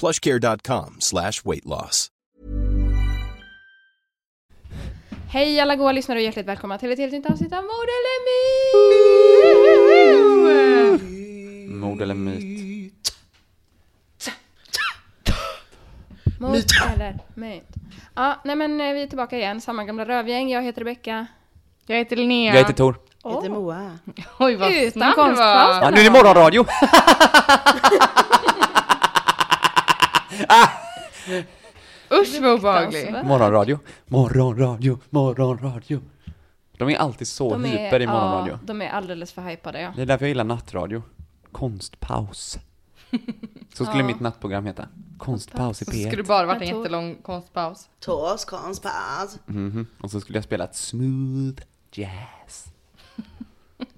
plushcare.com slash weight loss. Hej alla goa lyssnare och hjärtligt välkomna till ett helt nytt avsnitt av Mord eller Myt! Mord eller myt? Mord eller myt? Ja, nej men eh, vi är tillbaka igen, samma gamla rövgäng. Jag heter Rebecka. Jag heter Linnea. Jag heter Tor. Jag heter Moa. Oj vad Utan snabb du konstpaus. var. Ja, nu är det morgonradio! Usch vad obehaglig. Fruktansvärt. morgonradio, morgonradio, morgonradio. De är alltid så De är, hyper i morgonradio. ja, de är alldeles för hypade ja. Det är därför jag gillar nattradio. Konstpaus. Så skulle Ja. mitt nattprogram heta. Konstpaus i Så skulle det P1. bara varit en jättelång konstpaus. Tors konstpaus. Mhm. Och så skulle jag spela ett smooth jazz.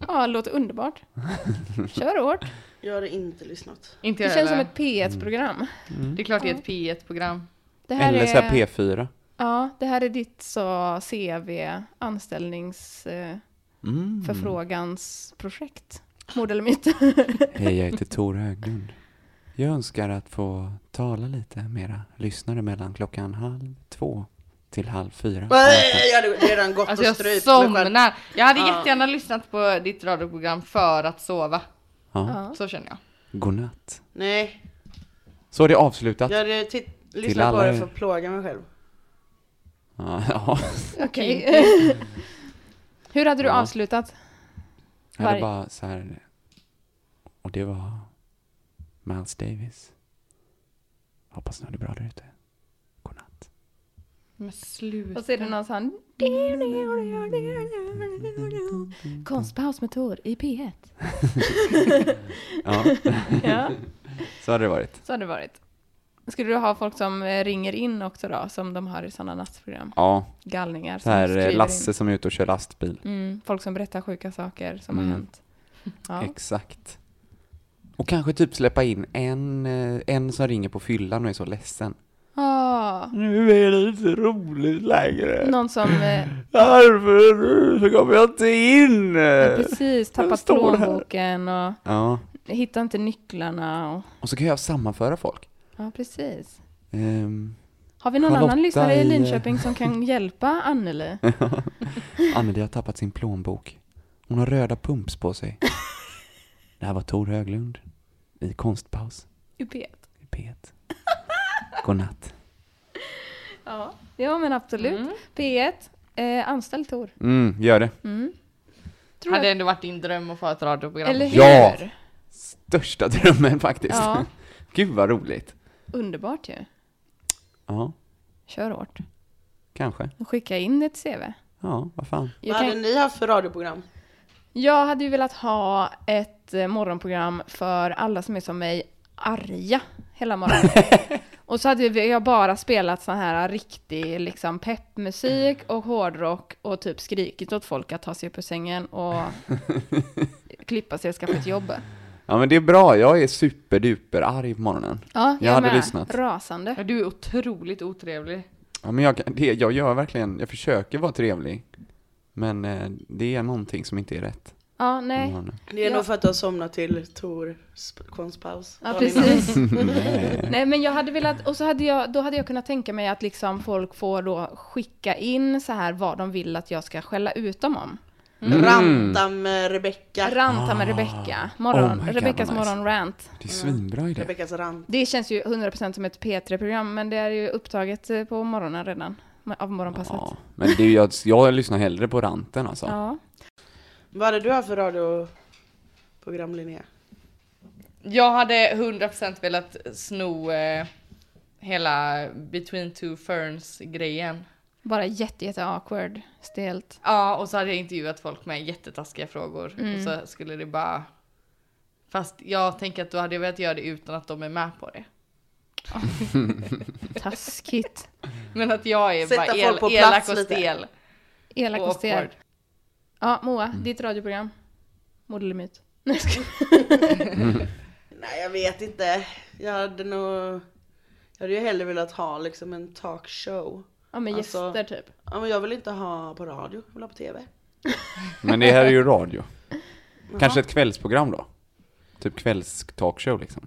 Ja, det låter underbart. Kör hårt. Jag hade inte lyssnat. Inte Det jag känns som heller. ett P1-program. Det är klart det är ett P1-program. Det här Eller så här är, P4. ja, det här är ditt så CV, anställnings, eh, Mm. Mord eller myt? Hej, jag heter Tor Höglund. Jag önskar att få tala lite mera lyssnare mellan klockan halv två till halv fyra. Nej, jag hade redan gått Alltså och jag strypt själv. somnar. Jag hade Ja. jättegärna lyssnat på ditt radioprogram för att sova. Ja. Så känner jag. Godnatt. Nej, Så är det avslutat. jag hade titt- lyssnat på alla- det för att plåga mig själv. Ja, ja. Okej. Hur hade du Ja. avslutat? Jag hade Varje- bara så här. Och det var Miles Davis. Hoppas ni har det bra där ute. Men sluta. Och så är det någon sån... Konstpaus med Tor i P1. Ja, Ja, så hade det varit. så har det varit. Skulle du ha folk som eh, ringer in också då, som de har i sådana nattprogram? Ja, Galningar så som här eh, Lasse in. som är ute och kör lastbil. Mm, folk som berättar sjuka saker som Mm. har hänt. Ja. Exakt. Och kanske typ släppa in en, eh, en som ringer på fyllan och är så ledsen. Ah, Nu är det inte roligt längre. någon som eh, Varför så kommer jag inte in? ja, precis tappat plånboken och Ja, hittar inte nycklarna. Och, och så kan jag sammanföra folk. ja, precis. Ehm, Har vi någon Charlotta annan lyssnare i Linköping som kan hjälpa Anneli? Anneli har tappat sin plånbok. Hon har röda pumps på sig. Det här var Tor Höglund i konstpaus I P1. i P1. Godnatt. Ja. ja, men absolut. Mm. P1, eh, anställ Tor. Mm, gör det. Mm. Tror Hade jag- ändå varit din dröm att få ett radioprogram. Eller hur? Ja. Största drömmen faktiskt. Ja. Gud vad roligt. Underbart ju. Ja, Kör hårt. kanske. Skicka in ett CV. Ja, vad fan. Jag, Vad hade kan... ni haft för radioprogram? jag hade ju velat ha ett eh, morgonprogram för alla som är som mig, arga hela morgonen. Och så hade vi- jag bara spelat sån här riktig liksom peppmusik och hårdrock och typ skrikit åt folk att ta sig upp ur sängen och klippa sig och skaffa ett jobb. Ja men det är bra, jag är superduper arg på morgonen. Ja, Jag hade med. lyssnat. Rasande. Ja, du är otroligt otrevlig. Ja men jag, det, jag gör verkligen, jag försöker vara trevlig. Men eh, det är någonting som inte är rätt. Ja, nej. Det är Ja. nog för att du har somnat till Tor konstpaus. Ja, precis. Nej. Nej, men jag hade velat, och så hade jag, då hade jag kunnat tänka mig att liksom folk får då skicka in så här vad de vill att jag ska skälla ut dem om. Ranta med Rebecka. Ranta med Rebecka. Morgon, Oh my God, Rebeckas nice. morgonrant. Det är svinbra idé. Rebeckas rant. Det känns ju 100% som ett P3-program, men det är ju upptaget eh, på morgonen redan. Av morgonpasset. Ja, men det är ju, jag, jag lyssnar hellre på ranten alltså. Ja. Vad hade du haft för radioprogram Linnea? Jag hade 100% velat sno eh, hela Between Two Ferns grejen. Bara jätte, jätte awkward, stelt. Ja, och så hade jag intervjuat folk med jättetaskiga frågor. Mm. Och så skulle det bara... Fast jag tänker att då hade jag velat göra det utan att de är med på det. Taskigt. Men att jag är Sätta bara el, elak och lite. stel. Elak och stel. Ja, Moa, Mm. ditt radioprogram. Mord eller myt? Nej. Nej jag vet inte. Jag hade nog... Jag hade ju hellre velat ha liksom en talkshow. Ja, med Alltså- gäster typ. Ja men jag vill inte ha på radio, jag vill ha på tv. Men det här är ju radio. Kanske ett kvällsprogram då? Typ kvälls-talkshow liksom.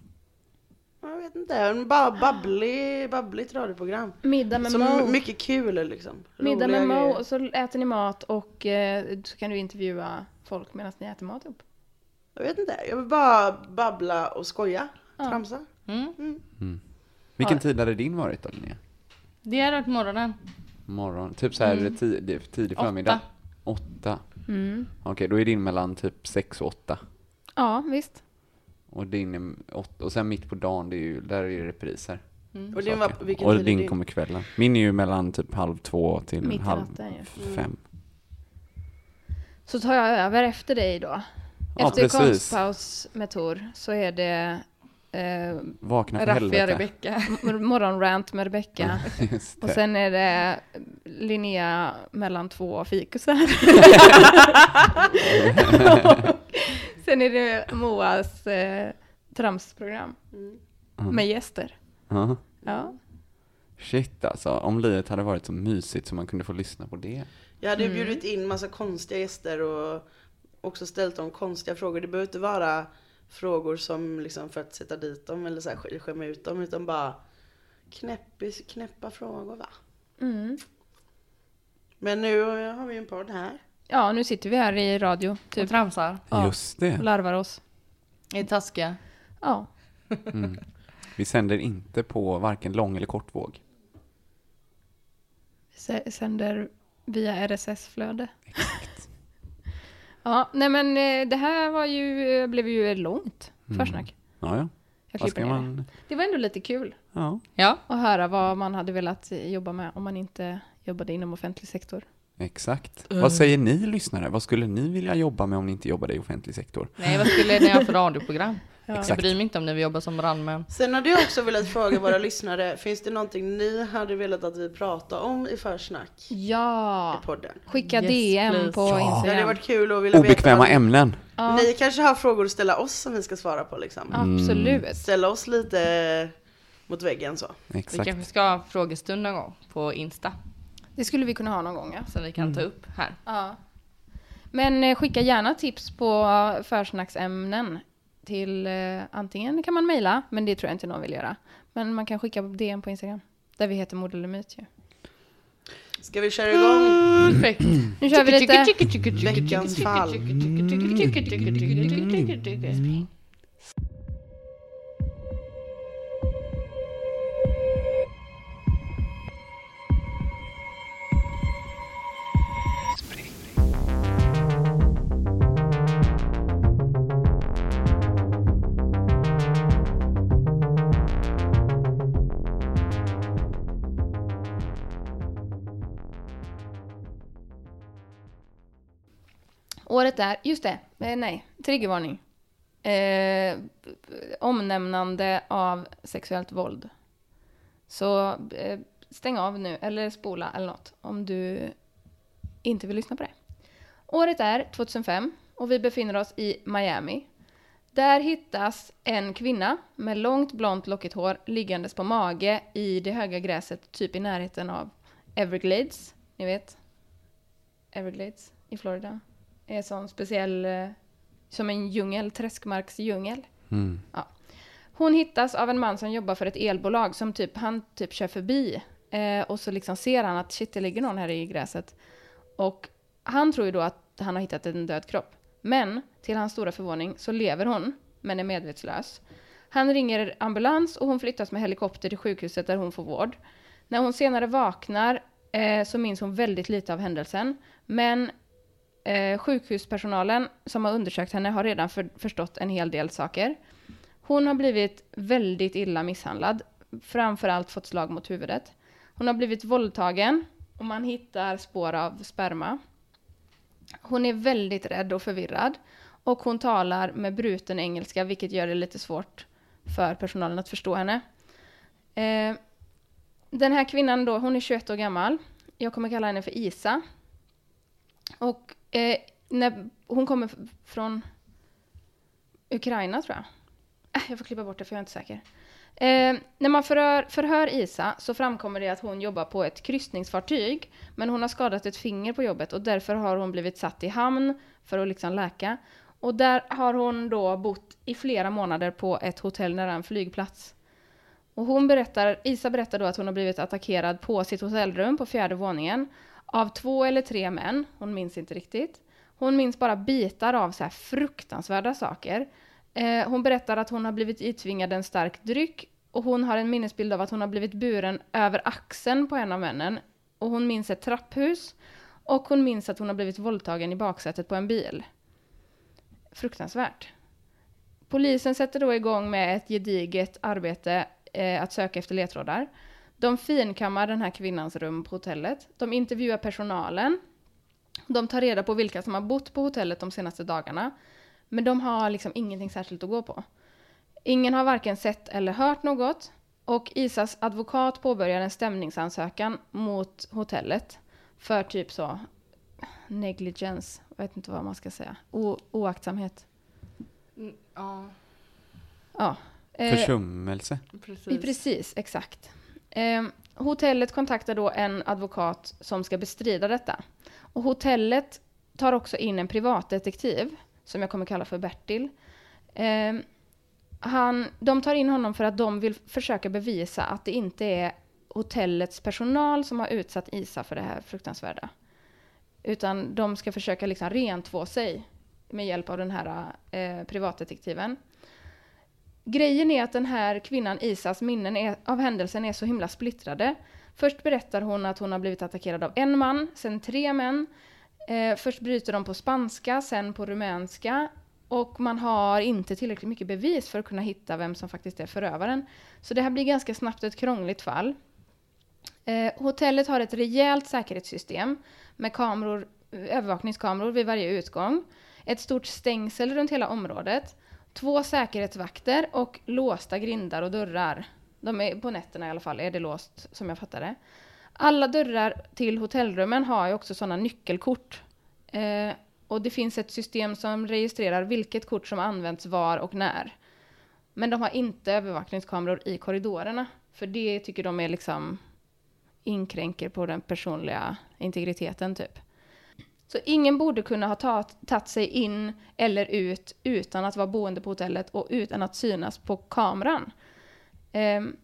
Vet inte, en bara babblig, babbligt radioprogram. Middag med Som Mo. mycket kul liksom. Middag Roliga med Mo, grejer. och så äter ni mat och eh, så kan du intervjua folk medan ni äter mat ihop. Jag vet inte, jag vill bara babbla och skoja. Ja. Tramsa. Vilken Ja. tid hade din varit då Linnea? Det hade varit morgonen. Morgon? Typ så här Mm. tidig, tidig förmiddag? Åtta. Okej, då är din mellan typ sex och åtta. Ja, visst. Och din är åtta. Och sen mitt på dagen, det är ju, där är ju repriser. Och din var, vilken och din din? kommer kvällen. Min är ju mellan typ halv två till Mitt halv natten ju. fem. Så tar jag över efter dig då. Ja, Efter precis. konstpaus med Tor så är det eh, Vakna för. Rebecka. morgonrant med Rebecka. Just Och det. sen är det Linnea mellan två fikusar. sen är det Moas eh, tramsprogram med gäster. Ja. Ja. Shit alltså, om livet hade varit så mysigt så man kunde få lyssna på det. Jag hade Mm. bjudit in massa konstiga gäster och också ställt dem konstiga frågor. Det behöver inte vara frågor som liksom för att sätta dit dem eller så här sk- skämma ut dem utan bara knäppis, knäppa frågor va. Mm. Men nu har vi en podd här. Ja, nu sitter vi här i radio, Och typ, tramsar. Ja. Just det. och larvar oss. Är taskiga. Ja, Vi sänder inte på varken lång eller kortvåg. S- sänder via RSS-flöde. ja, nej men eh, det här var ju, eh, blev ju långt försnack. Ja, ja. Jag Mm. Vad klipper ska ner det. man... Det var ändå lite kul Ja, Ja. att höra vad man hade velat eh, jobba med om man inte jobbade inom offentlig sektor. Exakt. Vad säger ni lyssnare? Vad skulle ni vilja jobba med om ni inte jobbade i offentlig sektor? Nej, vad skulle ni ha för radioprogram? Jag Exakt. bryr mig inte om ni vill jobba som brandmän. Sen hade jag också velat fråga våra lyssnare, finns det någonting ni hade velat att vi pratar om i försnack Ja, i podden? skicka Yes, DM please. på Ja. Det hade Instagram. varit kul att vilja Obekväma veta. ämnen. Ja, Ni kanske har frågor att ställa oss som vi ska svara på liksom. absolut. Ställa oss lite mot väggen så. Vi Exakt. kanske ska ha frågestund någon gång på Insta. Det skulle vi kunna ha någon gång, ja. Som vi kan ta upp här. ja. Men eh, skicka gärna tips på försnacksämnen till eh, antingen kan man mejla, men det tror jag inte någon vill göra. Men man kan skicka DM på Instagram, där vi heter Mord eller Myt ju. Ska vi köra igång? Perfekt. Nu kör vi lite. Veckans fall. Året är, just det, eh, nej, triggervarning. Eh, omnämnande av sexuellt våld. Så eh, stäng av nu, eller spola eller något, om du inte vill lyssna på det. Året är 2005 och vi befinner oss i Miami. Där hittas en kvinna med långt blont lockigt hår liggandes på mage i det höga gräset, typ i närheten av Everglades. Ni vet? Everglades i Florida. Är sån speciell, eh, som en djungel, träskmarksdjungel. Mm. Ja. Hon hittas av en man som jobbar för ett elbolag som typ, han typ kör förbi. Eh, och så liksom ser han att shit, det ligger någon här i gräset. Och han tror ju då att han har hittat en död kropp. Men till hans stora förvåning så lever hon, men är medvetslös. Han ringer ambulans och hon flyttas med helikopter till sjukhuset där hon får vård. När hon senare vaknar eh, så minns hon väldigt lite av händelsen. Men eh, sjukhuspersonalen som har undersökt henne har redan för, förstått en hel del saker. Hon har blivit väldigt illa misshandlad, framförallt fått slag mot huvudet. Hon har blivit våldtagen och man hittar spår av sperma. Hon är väldigt rädd och förvirrad och hon talar med bruten engelska, vilket gör det lite svårt för personalen att förstå henne. Eh, den här kvinnan då, hon är 21 år gammal. Jag kommer kalla henne för Isa. Och eh, när, hon kommer från Ukraina tror jag. Eh, jag får klippa bort det för jag är inte säker. Eh, när man förhör, förhör Isa så framkommer det att hon jobbar på ett kryssningsfartyg. Men hon har skadat ett finger på jobbet och därför har hon blivit satt i hamn för att liksom läka. Och där har hon då bott i flera månader på ett hotell nära en flygplats. Och hon berättar, Isa berättar då att hon har blivit attackerad på sitt hotellrum på fjärde våningen av två eller tre män, hon minns inte riktigt. Hon minns bara bitar av så här fruktansvärda saker. Eh, hon berättar att hon har blivit itvingad en stark dryck och hon har en minnesbild av att hon har blivit buren över axeln på en av männen. Och hon minns ett trapphus och hon minns att hon har blivit våldtagen i baksätet på en bil. Fruktansvärt. Polisen sätter då igång med ett gediget arbete eh, att söka efter ledtrådar. De finkammar den här kvinnans rum på hotellet. De intervjuar personalen. De tar reda på vilka som har bott på hotellet de senaste dagarna. Men de har liksom ingenting särskilt att gå på. Ingen har varken sett eller hört något. Och Isas advokat påbörjar en stämningsansökan mot hotellet. För typ så negligence, jag vet inte vad man ska säga. O- oaktsamhet. Mm, ja, Ja. Eh, Försummelse. precis. Precis, exakt. Eh, hotellet kontaktar då en advokat som ska bestrida detta. Och hotellet tar också in en privatdetektiv, som jag kommer kalla för Bertil. Eh, han, de tar in honom för att de vill försöka bevisa att det inte är hotellets personal som har utsatt Isa för det här fruktansvärda. Utan de ska försöka liksom rentvå sig med hjälp av den här eh, privatdetektiven. Grejen är att den här kvinnan, Isas minnen är, av händelsen är så himla splittrade. Först berättar hon att hon har blivit attackerad av en man, sen tre män. Eh, först bryter de på spanska, sen på rumänska. Och man har inte tillräckligt mycket bevis för att kunna hitta vem som faktiskt är förövaren. Så det här blir ganska snabbt ett krångligt fall. Eh, hotellet har ett rejält säkerhetssystem med kameror, eh, övervakningskameror vid varje utgång. Ett stort stängsel runt hela området. Två säkerhetsvakter och låsta grindar och dörrar. De är, på nätterna i alla fall är det låst, som jag fattar det. Alla dörrar till hotellrummen har ju också sådana nyckelkort. Eh, och det finns ett system som registrerar vilket kort som används var och när. Men de har inte övervakningskameror i korridorerna. För det tycker de är liksom inkränker på den personliga integriteten typ. Så ingen borde kunna ha tagit, sig in eller ut utan att vara boende på hotellet och utan att synas på kameran. Um,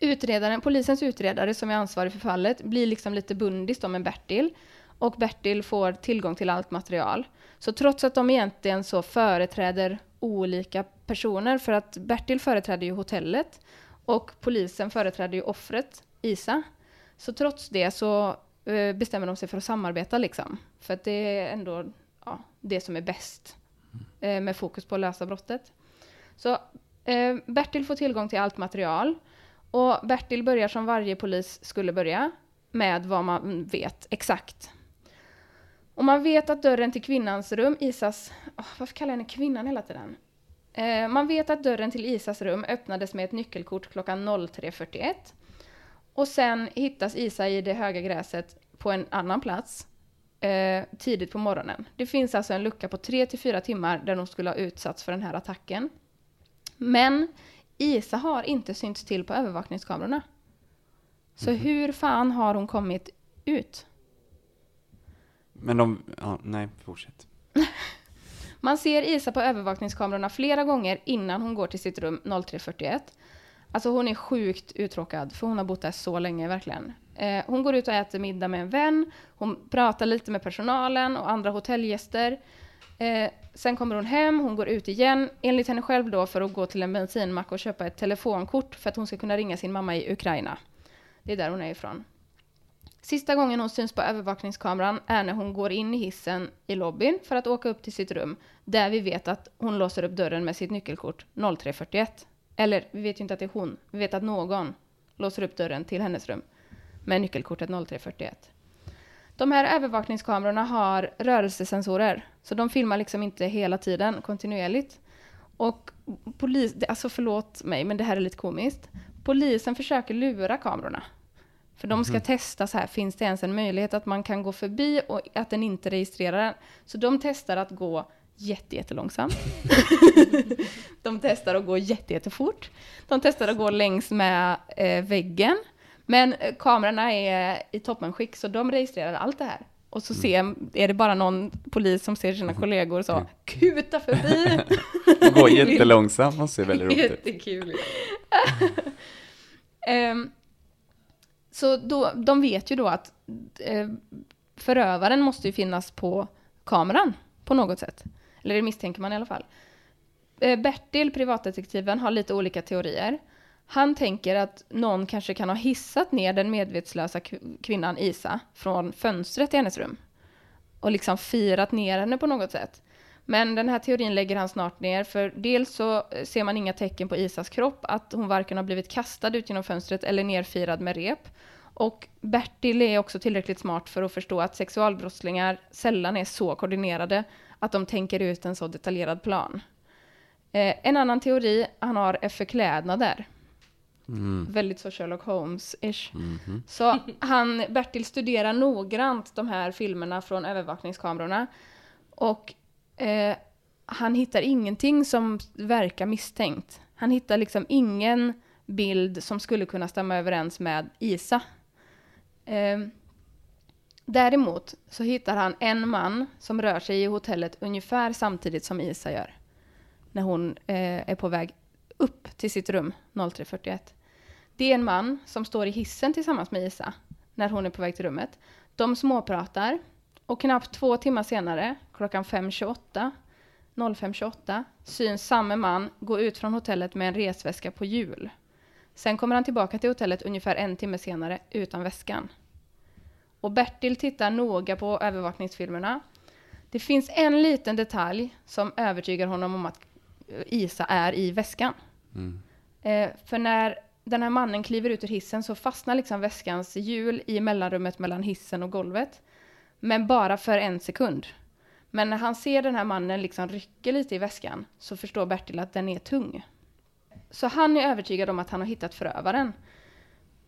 utredaren, polisens utredare som är ansvarig för fallet blir liksom lite bundis då med Bertil och Bertil får tillgång till allt material. Så trots att de egentligen så företräder olika personer, för att Bertil företräder ju hotellet och polisen företräder ju offret, Isa. Så trots det så bestämmer de sig för att samarbeta liksom. För att det är ändå ja, det som är bäst eh, med fokus på att lösa brottet. Så eh, Bertil får tillgång till allt material och Bertil börjar som varje polis skulle börja med vad man vet exakt. Och man vet att dörren till kvinnans rum, Isas... åh, varför kallar jag henne kvinnan hela tiden? Eh, man vet att dörren till Isas rum öppnades med ett nyckelkort klockan 03.41. Och sen hittas Isa i det höga gräset på en annan plats eh, tidigt på morgonen. Det finns alltså en lucka på 3-4 timmar där de skulle ha utsatts för den här attacken. Men Isa har inte synts till på övervakningskamerorna. Så hur fan har hon kommit ut? Men de, ja, nej, fortsätt. Man ser Isa på övervakningskamerorna flera gånger innan hon går till sitt rum 03.41. Alltså hon är sjukt uttråkad för hon har bott där så länge verkligen. Eh, hon går ut och äter middag med en vän, hon pratar lite med personalen och andra hotellgäster. Eh, sen kommer hon hem, hon går ut igen, enligt henne själv då för att gå till en bensinmack och köpa ett telefonkort för att hon ska kunna ringa sin mamma i Ukraina. Det är där hon är ifrån. Sista gången hon syns på övervakningskameran är när hon går in i hissen i lobbyn för att åka upp till sitt rum, där vi vet att hon låser upp dörren med sitt nyckelkort 0341. Eller, vi vet ju inte att det är hon, vi vet att någon låser upp dörren till hennes rum med nyckelkortet 0341. De här övervakningskamerorna har rörelsesensorer, så de filmar liksom inte hela tiden kontinuerligt. Och polis, alltså förlåt mig, men det här är lite komiskt. Polisen försöker lura kamerorna. För de ska testa så här, finns det ens en möjlighet att man kan gå förbi och att den inte registrerar den? Så de testar att gå jättelångsamt. de testar att gå jätte, jättefort. De testar att gå längs med eh, väggen. Men eh, kamerorna är i toppenskick, så de registrerar allt det här. Och så ser, är det bara någon polis som ser sina kollegor så kuta förbi. Går jättelångsamt och ser väldigt roligt ut. Jättekul. Ehm, så då, de vet ju då att eh, förövaren måste ju finnas på kameran på något sätt. Eller det misstänker man i alla fall. Eh, Bertil, privatdetektiven, har lite olika teorier. Han tänker att någon kanske kan ha hissat ner den medvetslösa kvinnan Isa från fönstret i hennes rum. Och liksom firat ner henne på något sätt. Men den här teorin lägger han snart ner, för dels så ser man inga tecken på Isas kropp, att hon varken har blivit kastad ut genom fönstret eller nerfirad med rep. Och Bertil är också tillräckligt smart för att förstå att sexualbrottslingar sällan är så koordinerade att de tänker ut en så detaljerad plan. Eh, en annan teori han har är förklädnader. Väldigt så Sherlock Holmes-ish. Så han, Bertil studerar noggrant de här filmerna från övervakningskamerorna. Och eh, han hittar ingenting som verkar misstänkt. Han hittar liksom ingen bild som skulle kunna stämma överens med Isa. Eh, däremot så hittar han en man som rör sig i hotellet ungefär samtidigt som Isa gör. När hon eh, är på väg upp till sitt rum 0341. Det är en man som står i hissen tillsammans med Isa när hon är på väg till rummet. De småpratar och knappt två timmar senare, klockan 5.28, 05.28, syns samme man gå ut från hotellet med en resväska på hjul. Sen kommer han tillbaka till hotellet ungefär en timme senare utan väskan. Och Bertil tittar noga på övervakningsfilmerna. Det finns en liten detalj som övertygar honom om att eh, Isa är i väskan. Eh, för när den här mannen kliver ut ur hissen så fastnar liksom väskans hjul i mellanrummet mellan hissen och golvet. Men bara för en sekund. Men när han ser den här mannen liksom rycka lite i väskan så förstår Bertil att den är tung. Så han är övertygad om att han har hittat förövaren.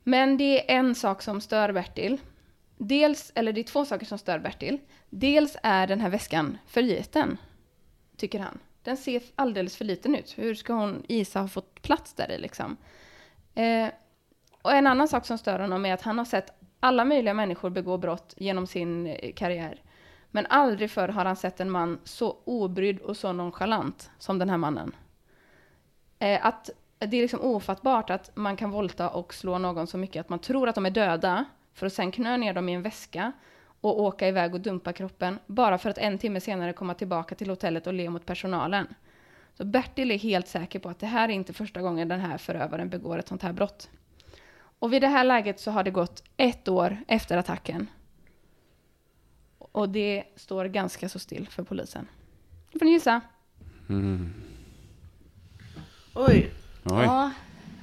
Men det är en sak som stör Bertil. Dels, eller det är två saker som stör Bertil. Dels är den här väskan för liten, tycker han. Den ser alldeles för liten ut. Hur ska hon, Isa, ha fått plats där i liksom? Eh, och en annan sak som stör honom är att han har sett alla möjliga människor begå brott genom sin eh, karriär. Men aldrig förr har han sett en man så obrydd och så nonchalant som den här mannen. Eh, att det är liksom ofattbart att man kan volta och slå någon så mycket att man tror att de är döda för att sen knö ner dem i en väska och åka iväg och dumpa kroppen bara för att en timme senare komma tillbaka till hotellet och le mot personalen. Så Bertil är helt säker på att det här är inte första gången den här förövaren begår ett sånt här brott. Och vid det här läget så har det gått ett år efter attacken. Och det står ganska så still för polisen. Nu får ni gissa. Oj. Oj. Ja,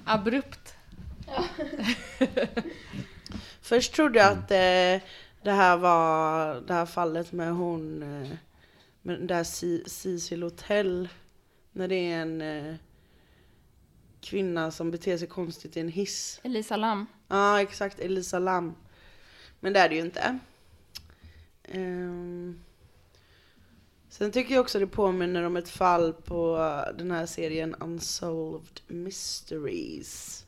abrupt. Först trodde jag att eh, det här var det här fallet med hon, eh, med det där Cecil Hotel. När det är en eh, kvinna som beter sig konstigt i en hiss. Elisa Lam. Ja, exakt. Elisa Lam. Men det är det ju inte. Ehm. Sen tycker jag också det påminner om ett fall på den här serien Unsolved Mysteries.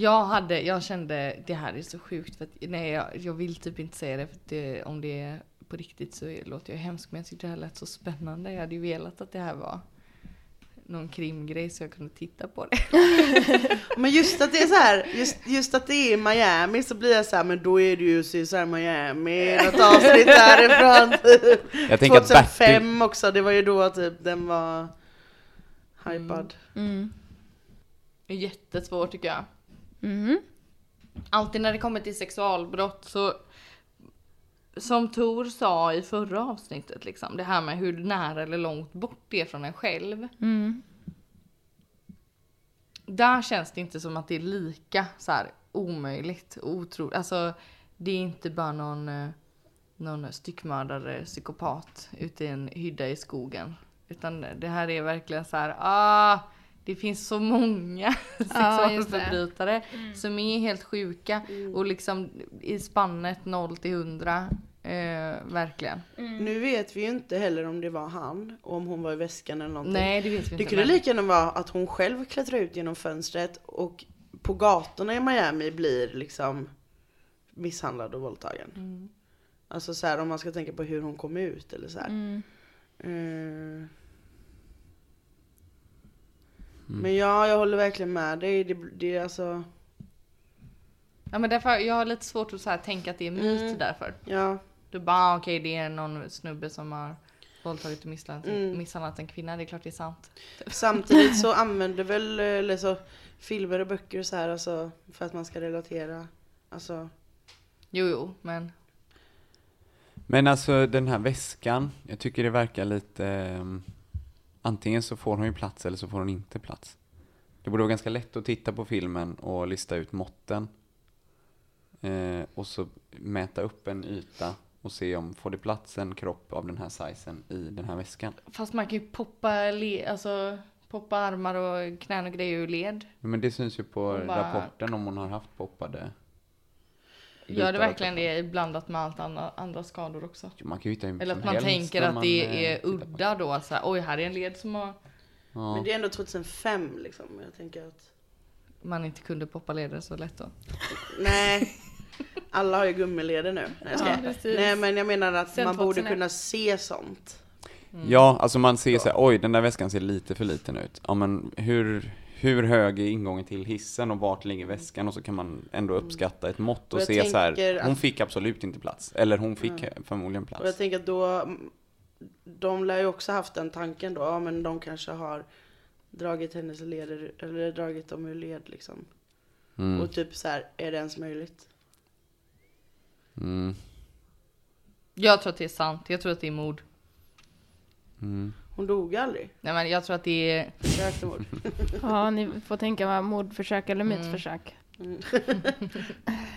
Jag hade, jag kände det här är så sjukt för att nej jag, jag vill typ inte säga det för det, om det är på riktigt så låter jag hemskt men jag tyckte det här lät så spännande. Jag hade ju velat att det här var någon krimgrej så jag kunde titta på det. Men just att det är så här, just, just att det är Miami så blir jag så här, men då är det ju CSI Miami, något avsnitt därifrån. Typ. Jag tänker att 2005 Bertil, också, det var ju då typ den var hypad. Mm. Det är jättesvårt tycker jag. Mm. Alltid när det kommer till sexualbrott så som Tor sa i förra avsnittet liksom, det här med hur nära eller långt bort det är från en själv. Mm. Där känns det inte som att det är lika så här omöjligt, otroligt. Alltså det är inte bara någon, eh, någon styckmördare, psykopat ute i en hydda i skogen. Utan det här är verkligen så här, ah, det finns så många Ja, just det. sexualförbrytare som är helt sjuka och liksom i spannet 0 till 100. Eh, verkligen. Nu vet vi ju inte heller om det var han, och om hon var i väskan eller någonting. Nej, det vet vi Det inte. kunde men- lika gärna vara att hon själv klättrar ut genom fönstret och på gatorna i Miami blir liksom misshandlad och våldtagen. Mm. Alltså så här om man ska tänka på hur hon kom ut eller så här. Mm. Eh. Men ja, jag håller verkligen med dig. Det, det är alltså, Ja men därför, jag har lite svårt att så här tänka att det är myt Mm. därför. ja. Du bara, ah, okej det är någon snubbe som har våldtagit och misshandlat, Mm. misshandlat en kvinna, det är klart det är sant. Samtidigt så använder väl eller så, filmer och böcker och så här alltså, för att man ska relatera. Alltså, Jo, jo, men men alltså den här väskan, jag tycker det verkar lite, ehm, antingen så får hon ju plats eller så får hon inte plats. Det borde vara ganska lätt att titta på filmen och lista ut måtten. Eh, och så mäta upp en yta och se om får det plats en kropp av den här sizen i den här väskan. fast man kan ju poppa, le, alltså, poppa armar och knän och grejer ur led. Men det syns ju på bara- rapporten om hon har haft poppade. Gör det verkligen det blandat med allt andra, andra skador också? Jo, Man kan ju hitta Eller att man tänker att man, det eh, är på udda då, så här, oj här är en led som har, Ja. Men det är ändå 2005 liksom. Jag tänker att, man inte kunde poppa leder så lätt då. nej. Alla har ju gummileder nu. Nej, jag. Ja, nej men jag menar att Sen man borde 2001. kunna se sånt. Ja, alltså man ser så här, oj den där väskan ser lite för liten ut. Ja men hur, hur hög är ingången till hissen och vart ligger väskan? Och så kan man ändå uppskatta ett mått och, Och se så här, hon fick absolut inte plats. Eller hon fick förmodligen Och jag plats. tänker att då, de lär ju också haft den tanken då, ja men de kanske har dragit hennes leder, eller dragit dem ur led liksom. Mm, Och typ så här, är det ens möjligt? mm, Jag tror att det är sant, jag tror att det är mord. mm. Hon dog aldrig. Nej men jag tror att det är, Försökte mord. Ja, ni får tänka vad mordförsök eller mytförsök. Ja.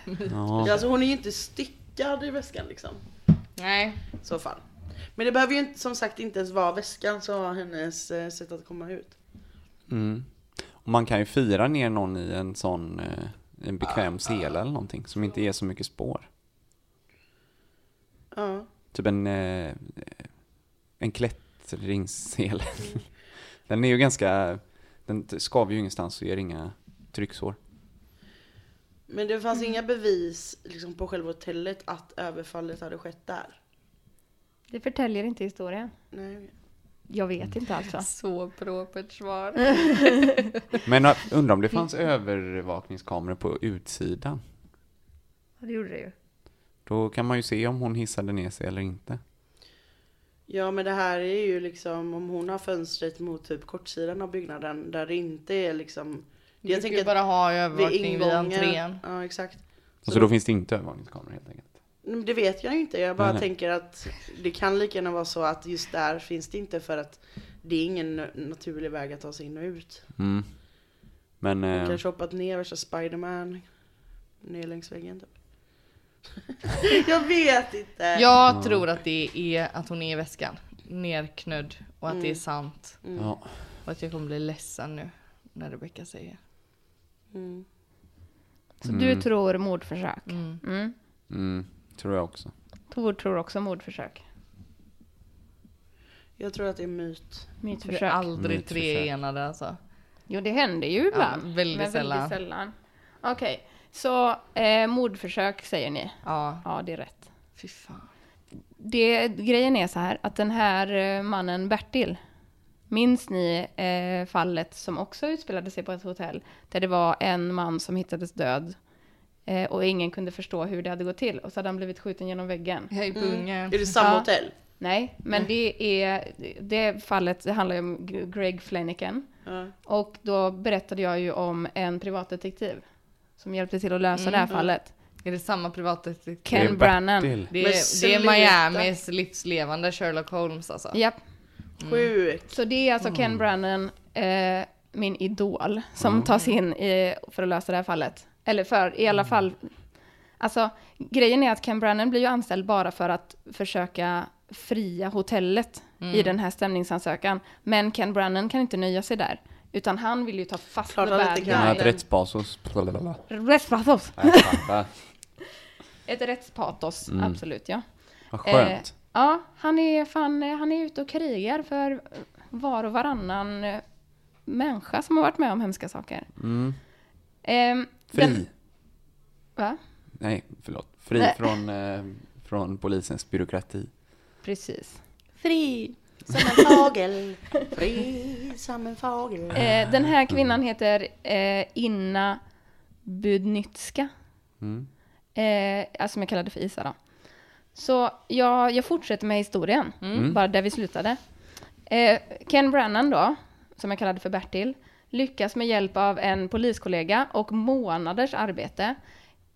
Ja, alltså hon är ju inte styckad i väskan liksom. nej. Så fall. Men det behöver ju inte, som sagt inte ens vara väskan så har hennes eh, sätt att komma ut. Mm. Och man kan ju fira ner någon i en sån, eh, en bekväm sele eller någonting som inte ger så mycket spår. Ja. Typ en, eh, en klättringssele. Den är ju ganska, den skaver ju ingenstans och ger inga trycksår. Men det fanns inga bevis liksom, på själva hotellet att överfallet hade skett där. Det förtäljer inte historien. Nej. Jag vet inte alltså. Så propert svar. Men jag undrar om det fanns övervakningskameror på utsidan? Ja, det gjorde det ju. Då kan man ju se om hon hissade ner sig eller inte. Ja men det här är ju liksom om hon har fönstret mot typ kortsidan av byggnaden där det inte är liksom Jag Jag tänker bara ha vid övervakning vid entrén. ingången. Ja exakt. Och så då finns det inte övervakningskameror helt enkelt. Det vet jag inte, jag bara Nej, nej. tänker att det kan lika gärna vara så att just där finns det inte för att det är ingen naturlig väg att ta sig in och ut. Mm. Men, Hon eh, kanske hoppat ner värsta Spiderman ner längs väggen typ. jag vet inte! Jag tror att det är att hon är i väskan. Nerknödd. Och att det är Mm. sant. ja. Och att jag kommer bli ledsen nu. När Rebecca säger. Mm. Så du tror mordförsök? Mm. Mm. Mm, tror jag också. Tor tror också mordförsök. Jag tror att det är myt. Vi är Mytförsök. aldrig Mytförsök. tre enade alltså. Jo, det händer ju ibland. Ja, väldigt men sällan. väldigt sällan. Okej, så eh, mordförsök säger ni. Ja, Ja, det är rätt. fy fan. Det, grejen är så här att den här eh, mannen Bertil, Minns ni eh, fallet som också utspelade sig på ett hotell? Där det var en man som hittades död. Eh, och ingen kunde förstå hur det hade gått till. Och så hade han blivit skjuten genom väggen. I pungen. Är det samma Ja. hotell? Nej, men det är det fallet det handlar ju om Greg Flanagan. Ja. Och då berättade jag ju om en privatdetektiv som hjälpte till att lösa det här fallet. Är det samma privatdetektiv? Ken Det är Brannan. Bertil. Det Men är, det sluta. är Miamis livslevande Sherlock Holmes alltså. Japp. Sjukt. Så det är alltså Ken Brannan, eh, min idol, som tas in i, för att lösa det här fallet. Eller för, i alla fall, alltså grejen är att Ken Brannan blir ju anställd bara för att försöka fria hotellet i den här stämningsansökan. Men Ken Brannan kan inte nöja sig där, utan han vill ju ta fast Klart med bad inte kan. Han har guy. ett rättspatos. Rättspatos. Ett rättspatos, Mm. absolut ja. Vad skönt. Eh, ja, han är fan, eh, han är ute och krigar för var och varannan eh, människa som har varit med om hemska saker. Mm. Ehm, Fri. den- va? Nej, förlåt. Fri Nej. från, eh, från polisens byråkrati. Precis. Fri som en fågel. Fri som en fågel. Eh, den här kvinnan heter eh, Inna Budnytska. Mm. Eh, alltså som jag kallade för Isa då. Så jag, jag fortsätter med historien, bara där vi slutade. Eh, Ken Brannan då, som jag kallade för Bertil, lyckas med hjälp av en poliskollega och månaders arbete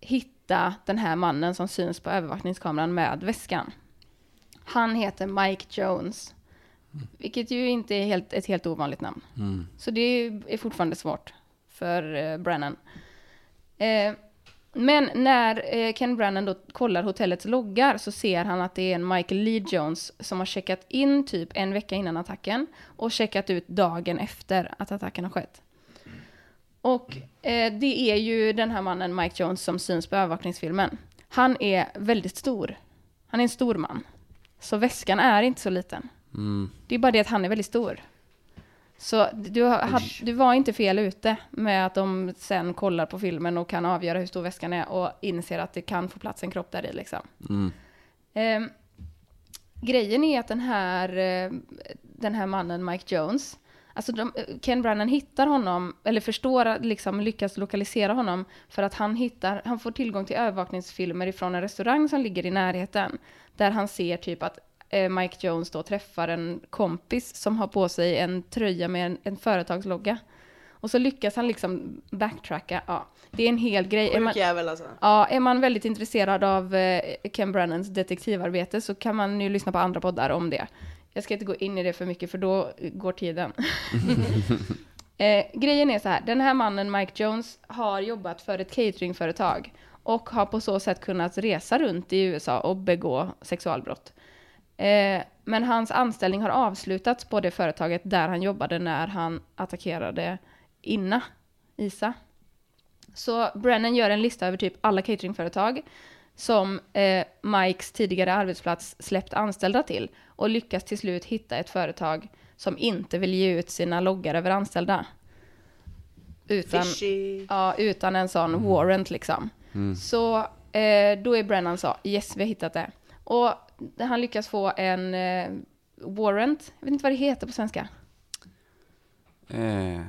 hitta den här mannen som syns på övervakningskameran med väskan. Han heter Mike Jones, vilket ju inte är helt, ett helt ovanligt namn. Så det är fortfarande svårt för eh, Brannan. Eh, men när eh, Ken Brannan då kollar hotellets loggar så ser han att det är en Michael Lee Jones som har checkat in typ en vecka innan attacken och checkat ut dagen efter att attacken har skett. Och eh, det är ju den här mannen Mike Jones som syns på övervakningsfilmen. Han är väldigt stor. Han är en stor man. Så väskan är inte så liten. Mm. Det är bara det att han är väldigt stor. Så du, had, du var inte fel ute med att de sen kollar på filmen och kan avgöra hur stor väskan är och inser att det kan få plats en kropp där i liksom. Mm. Ehm, grejen är att den här, eh, den här mannen Mike Jones, alltså de, Ken Brannan hittar honom, eller förstår, liksom lyckas lokalisera honom för att han hittar, han får tillgång till övervakningsfilmer ifrån en restaurang som ligger i närheten, där han ser typ att eh, Mike Jones då träffar en kompis som har på sig en tröja med en, en företagslogga. Och så lyckas han liksom backtracka, ja, det är en hel grej. Är man- jävel alltså. Ja, är man väldigt intresserad av eh, Ken Brannans detektivarbete så kan man ju lyssna på andra poddar om det. Jag ska inte gå in i det för mycket för då går tiden. eh, grejen är så här, den här mannen Mike Jones har jobbat för ett cateringföretag och har på så sätt kunnat resa runt i USA och begå sexualbrott. Eh, men hans anställning har avslutats på det företaget där han jobbade när han attackerade Inna, Isa. Så Brennan gör en lista över typ alla cateringföretag som eh, Mikes tidigare arbetsplats släppt anställda till och lyckas till slut hitta ett företag som inte vill ge ut sina loggar över anställda. Utan, Fishy. ja, utan en sån warrant liksom. Så eh, då är Brennan så, yes vi har hittat det. Och han lyckas få en eh, warrant, jag vet inte vad det heter på svenska. Eh,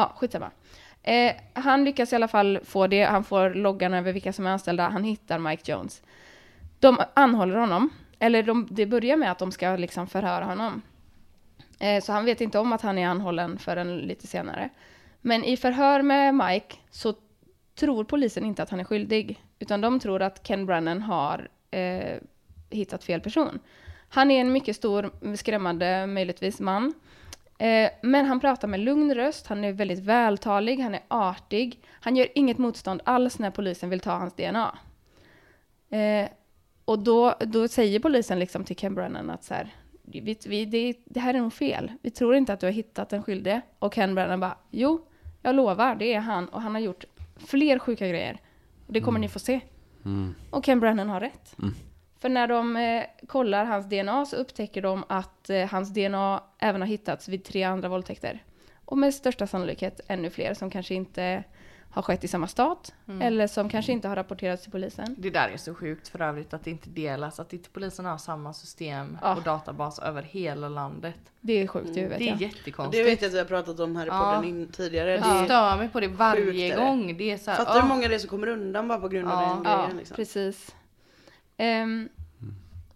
Ja, skitsamma. Eh, han lyckas i alla fall få det. Han får loggan över vilka som är anställda. Han hittar Mike Jones. De anhåller honom. Eller de, det börjar med att de ska liksom förhöra honom. Eh, så han vet inte om att han är anhållen förrän lite senare. Men i förhör med Mike så tror polisen inte att han är skyldig. Utan de tror att Ken Brennan har eh, hittat fel person. Han är en mycket stor, skrämmande, möjligtvis man. Eh, men han pratar med lugn röst, han är väldigt vältalig, han är artig. Han gör inget motstånd alls när polisen vill ta hans DNA. Eh, och då, då säger polisen liksom till Ken Brennan att så här, vi, vi, det, det här är nog fel. Vi tror inte att du har hittat en skyldig. Och Ken Brennan bara, jo, jag lovar, det är han. Och han har gjort fler sjuka grejer. Det kommer ni få se. Och Ken Brennan har rätt. För när de eh, kollar hans DNA så upptäcker de att eh, hans DNA även har hittats vid tre andra våldtäkter. Och med största sannolikhet ännu fler som kanske inte har skett i samma stat Mm. eller som kanske inte har rapporterats till polisen. Det där är så sjukt för övrigt att det inte delas, att inte polisen har samma system Ja. och databas över hela landet. Det är sjukt i huvudet. Det är ja. jättekonstigt. Det vet jag att vi har pratat om här i Ja. podden in, tidigare. Jag Det stör mig på det sjukt varje är det. gång. Det är så här, fattar du hur ah, många det är som kommer undan bara på grund av Ja. den Ja, grejen? Liksom. precis. Ehm,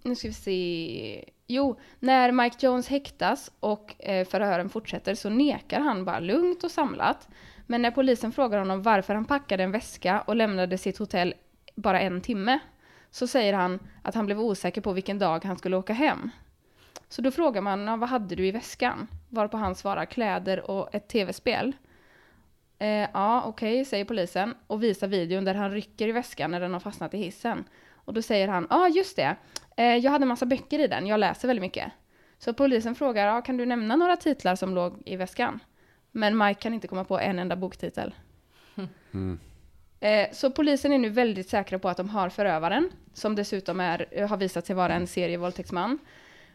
nu ska vi se. Jo, när Mike Jones häktas och eh, förhören fortsätter så nekar han bara lugnt och samlat. Men när polisen frågar honom varför han packade en väska och lämnade sitt hotell bara en timme så säger han att han blev osäker på vilken dag han skulle åka hem. Så då frågar man, vad hade du i väskan? Varpå han svarar kläder och ett tv-spel. Eh, ja, okej, säger polisen och visar videon där han rycker i väskan när den har fastnat i hissen. Och då säger han, ja ah, just det, eh, jag hade massa böcker i den, jag läser väldigt mycket. Så polisen frågar, ah, kan du nämna några titlar som låg i väskan? Men Mike kan inte komma på en enda boktitel. Eh, så polisen är nu väldigt säkra på att de har förövaren, som dessutom är, har visat sig vara en serievåldtäktsman.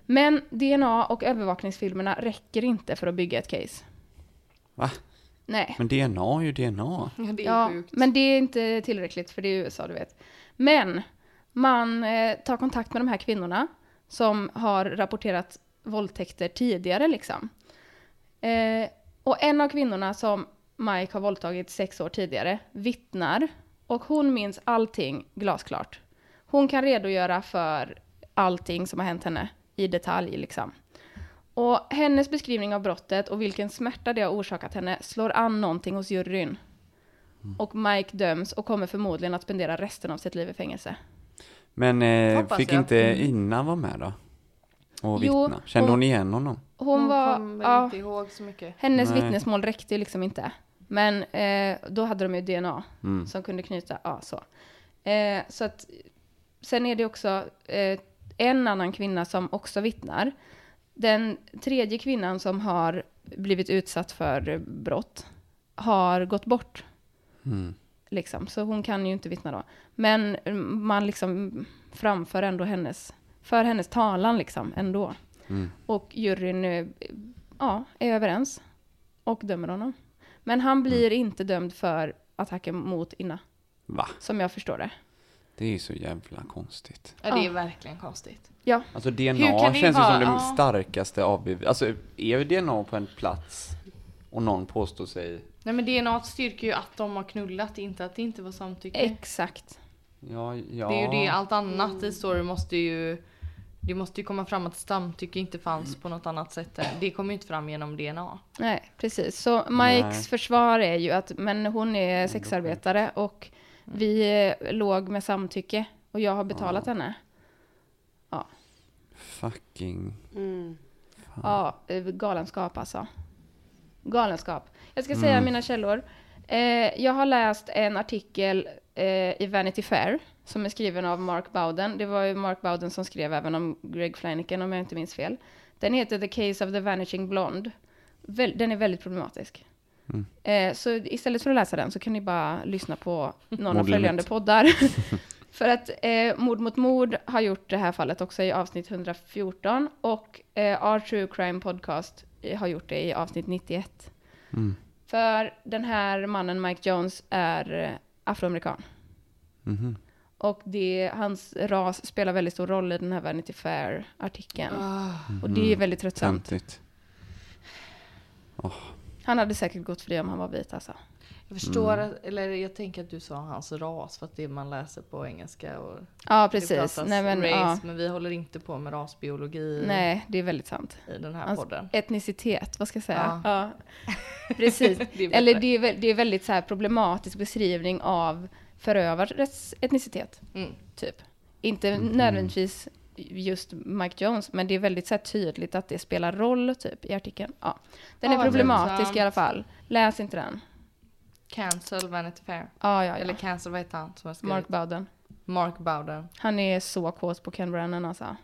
Men DNA och övervakningsfilmerna räcker inte för att bygga ett case. Va? Nej. Men DNA är ju DNA. Ja, det är Ja, sjukt. men det är inte tillräckligt för det är USA, du vet. Men man eh, tar kontakt med de här kvinnorna som har rapporterat våldtäkter tidigare liksom. Eh, och en av kvinnorna som Mike har våldtagit sex år tidigare vittnar och hon minns allting glasklart. Hon kan redogöra för allting som har hänt henne i detalj liksom. Och hennes beskrivning av brottet och vilken smärta det har orsakat henne slår an någonting hos juryn. Och Mike döms och kommer förmodligen att spendera resten av sitt liv i fängelse. Men eh, fick jag. inte Ina vara med då? Och Jo, vittna? Kände hon- hon igen honom? Hon, Hon var... kommer Ja, inte ihåg så mycket. hennes Nej. vittnesmål räckte ju liksom inte. Men eh, då hade de ju DNA Mm. som kunde knyta, ja så. Eh, så att, sen är det också eh, en annan kvinna som också vittnar. Den tredje kvinnan som har blivit utsatt för brott har gått bort. Mm. Liksom, så hon kan ju inte vittna då. Men mm, man liksom framför ändå hennes, för hennes talan liksom ändå. Mm. Och juryn ja, är överens och dömer honom. Men han blir inte dömd för attacken mot Inna, Va? som jag förstår det. Det är ju så jävla konstigt. Ja, det är verkligen konstigt. Ja, Alltså DNA känns ju vara- som det ja. starkaste avbevis. Alltså är DNA på en plats och någon påstår sig... Nej men DNA styrker ju att de har knullat, inte att det inte var samtycke. exakt. Ja, ja. Det är ju det, allt annat i story måste ju det måste ju komma fram att samtycke inte fanns på något annat sätt. Det kommer ju inte fram genom DNA. Nej, precis. Så Mikes Nej. försvar är ju att men hon är sexarbetare och vi eh, låg med samtycke och jag har betalat henne. Fucking... Mm. Ja, eh, galenskap alltså. Galenskap. Jag ska säga mina källor. Eh, jag har läst en artikel eh, i Vanity Fair som är skriven av Mark Bowden. Det var ju Mark Bowden som skrev även om Greg Flanagan om jag inte minns fel. Den heter The Case of the Vanishing Blonde. Den är väldigt problematisk. Eh, så istället för att läsa den så kan ni bara lyssna på någon av följande poddar. för att eh, Mord mot mord har gjort det här fallet också i avsnitt 114 och eh, Our True Crime Podcast eh, har gjort det i avsnitt 91. Mm. För den här mannen, Mike Jones, är eh, afroamerikan. Mhm. Och det, hans ras spelar väldigt stor roll i den här Vanity Fair-artikeln. Och det är väldigt tröttsamt. Töntigt. Han hade säkert gått fri om han var vit alltså. Jag förstår, att, eller jag tänker att du sa hans ras för att det man läser på engelska och Ja, precis. Nej, men, race, ja. men vi håller inte på med rasbiologi Nej, det är väldigt sant. i den här Hans podden. etnicitet, vad ska jag säga? Ja. Ja. Precis. Det Eller det är, det är väldigt så här problematisk beskrivning av förövarens etnicitet, Mm. typ. Inte nödvändigtvis just Mike Jones, men det är väldigt så här tydligt att det spelar roll, typ, i artikeln. Ja. Den Ja, är problematisk i alla fall. Läs inte den. Cancel Vanity Fair. Ja, ja, ja. Eller cancel, vad heter han som har skrivit? Mark Bowden. Mark Bowden. Han är så kåt på Ken Brennan alltså.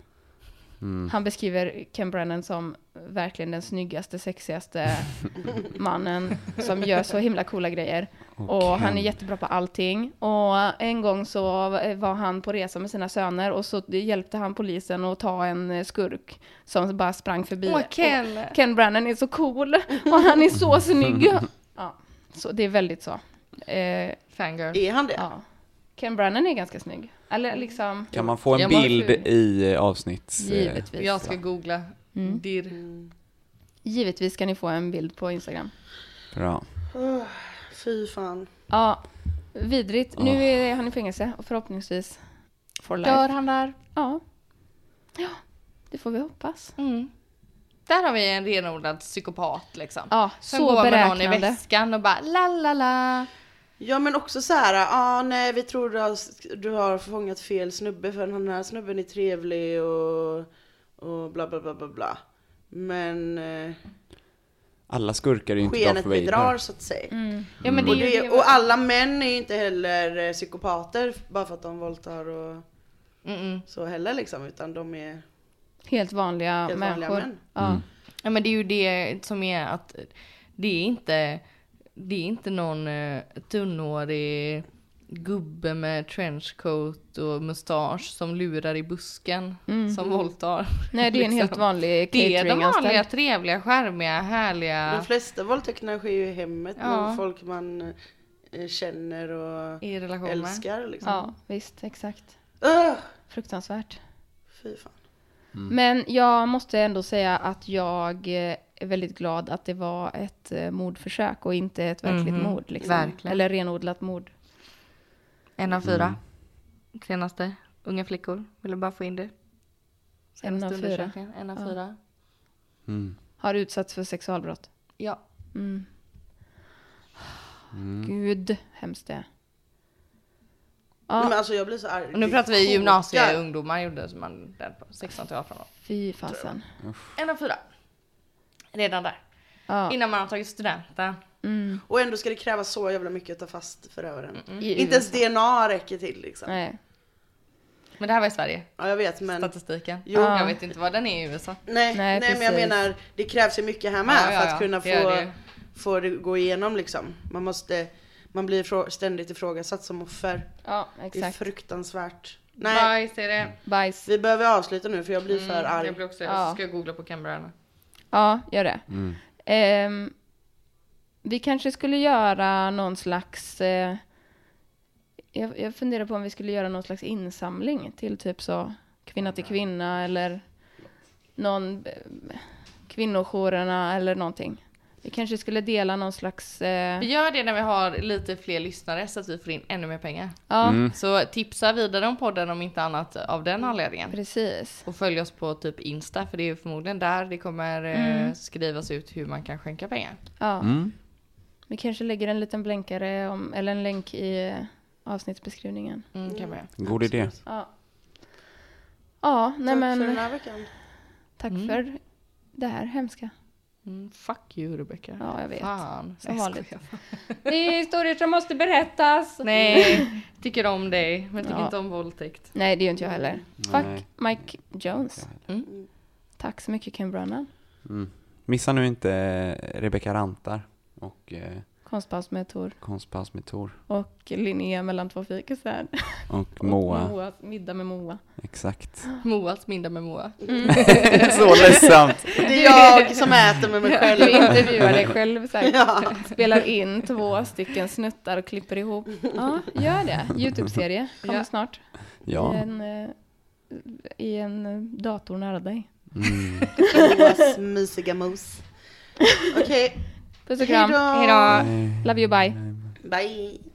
Mm. Han beskriver Ken Brennan som verkligen den snyggaste, sexigaste mannen som gör så himla coola grejer. Och han är jättebra på allting. Och en gång så var han på resa med sina söner och så hjälpte han polisen att ta en skurk som bara sprang förbi. Åh, Ken! Och Ken Brennan är så cool och han är så snygg. Ja, så det är väldigt så. Eh, Fangirl. Är han det? ja. Ken Brannan är ganska snygg. Eller liksom, Kan man få en bild i eh, avsnitts... eh, givetvis. Jag ska googla. Mm. Dirr. Givetvis ska ni få en bild på Instagram. Bra. Fy fan. Ja, vidrigt. Nu är han i fängelse och förhoppningsvis for life. Dör han där? Ja. Ja, det får vi hoppas. Mm. Där har vi en renodlad psykopat liksom. Ja, Som så går med någon i beräknande. väskan och bara la la la. Ja men också så här, ja ah, nej vi tror du har, du har fångat fel snubbe för den här snubben är trevlig och, och bla bla bla bla bla. Men eh, Alla skurkar är ju inte Darth skenet bedrar Vader. så att säga. Ja men det Och, det, och alla män är ju inte heller eh, psykopater bara för att de våldtar och Mm-mm. så heller liksom utan de är Helt vanliga helt vanliga människor. män. Ja. Ja men det är ju det som är att det är inte, det är inte någon uh, tunnhårig gubbe med trenchcoat och mustasch som lurar i busken som våldtar. Nej, det är en helt Liksom. vanlig Det är de vanliga, trevliga, charmiga, härliga De flesta våldtäkterna sker ju i hemmet Ja. med folk man eh, känner och i relation med. älskar liksom. Ja, visst, exakt. Ugh, Fruktansvärt. fy fan. Men jag måste ändå säga att jag eh, är väldigt glad att det var ett eh, mordförsök och inte ett verkligt Mhm, mord. Liksom. verkligen. Eller renodlat mord. En av fyra. Senaste. Unga flickor. Ville bara få in det. Senaste En av fyra. En av Ja. fyra. Mm. Har utsatts för sexualbrott. Ja. Mm. Mm. Gud, hemskt det är. Nej, Ja, Men alltså jag blir så arg. Och nu pratar vi gymnasieungdomar gjorde som man där på 16 till 18 år. fy fasen. En av fyra. Redan där. Ja. Innan man har tagit studenten. Mm. Och ändå ska det krävas så jävla mycket att ta fast förövaren. I Inte ens. DNA räcker till liksom. Nej. Men det här var i Sverige. Ja jag vet men Statistiken. Jo. Jag vet inte vad den är i USA. nej, Nej, nej, men jag menar det krävs ju mycket här med Ja, ja, för ja. att kunna få, det. få det gå igenom liksom. Man måste, man blir ständigt ifrågasatt som offer. Ja, Det är exakt. fruktansvärt. Nej, Bajs är det. Bajs. vi behöver avsluta nu för jag blir för Mm, arg. jag blir också, Ja. ska jag googla på Canberra. Ja, gör det. Mm. Vi kanske skulle göra någon slags... Eh, jag, jag funderar på om vi skulle göra någon slags insamling till typ så kvinna till kvinna eller någon eh, kvinnojourerna eller någonting. Vi kanske skulle dela någon slags... Eh, Vi gör det när vi har lite fler lyssnare så att vi får in ännu mer pengar. ja, Mm. Så tipsa vidare om podden om inte annat av den anledningen. precis. Och följ oss på typ Insta för det är ju förmodligen där det kommer eh, skrivas ut hur man kan skänka pengar. Ja. Mm. Vi kanske lägger en liten blänkare om, eller en länk i avsnittsbeskrivningen. Mm, kan man göra. God idé. Ja. Ja, nej Tack men för den här veckan. tack Mm. för det här hemska. Mm, fuck you Rebecca. Ja, jag vet. Fan. Som vanligt. Det är historier som måste berättas. Nej, tycker om dig men tycker Ja. inte om våldtäkt. Nej, det är ju inte jag heller. Nej. Fuck Mike Jones. Mm. Tack så mycket Ken Brannan. Mm. Missa nu inte Rebecca Rantar och eh, Konstpaus med Tor. Konstpaus med Tor Och Linnea mellan två fikisar. och Och Moa. Moa. Middag med Moa. Exakt. Moas middag med Moa. Så ledsamt. Det är jag som äter med mig Du själv. intervjuar dig själv så här. Ja. Spelar in två stycken snuttar och klipper ihop. Ja, gör det. Youtube-serie kommer Ja. snart. Ja. I en, eh, I en eh, dator nära dig. Mm. Moas mysiga mos. Okej, Puss och kram. Hejdå. Hejdå. Love you, bye. bye.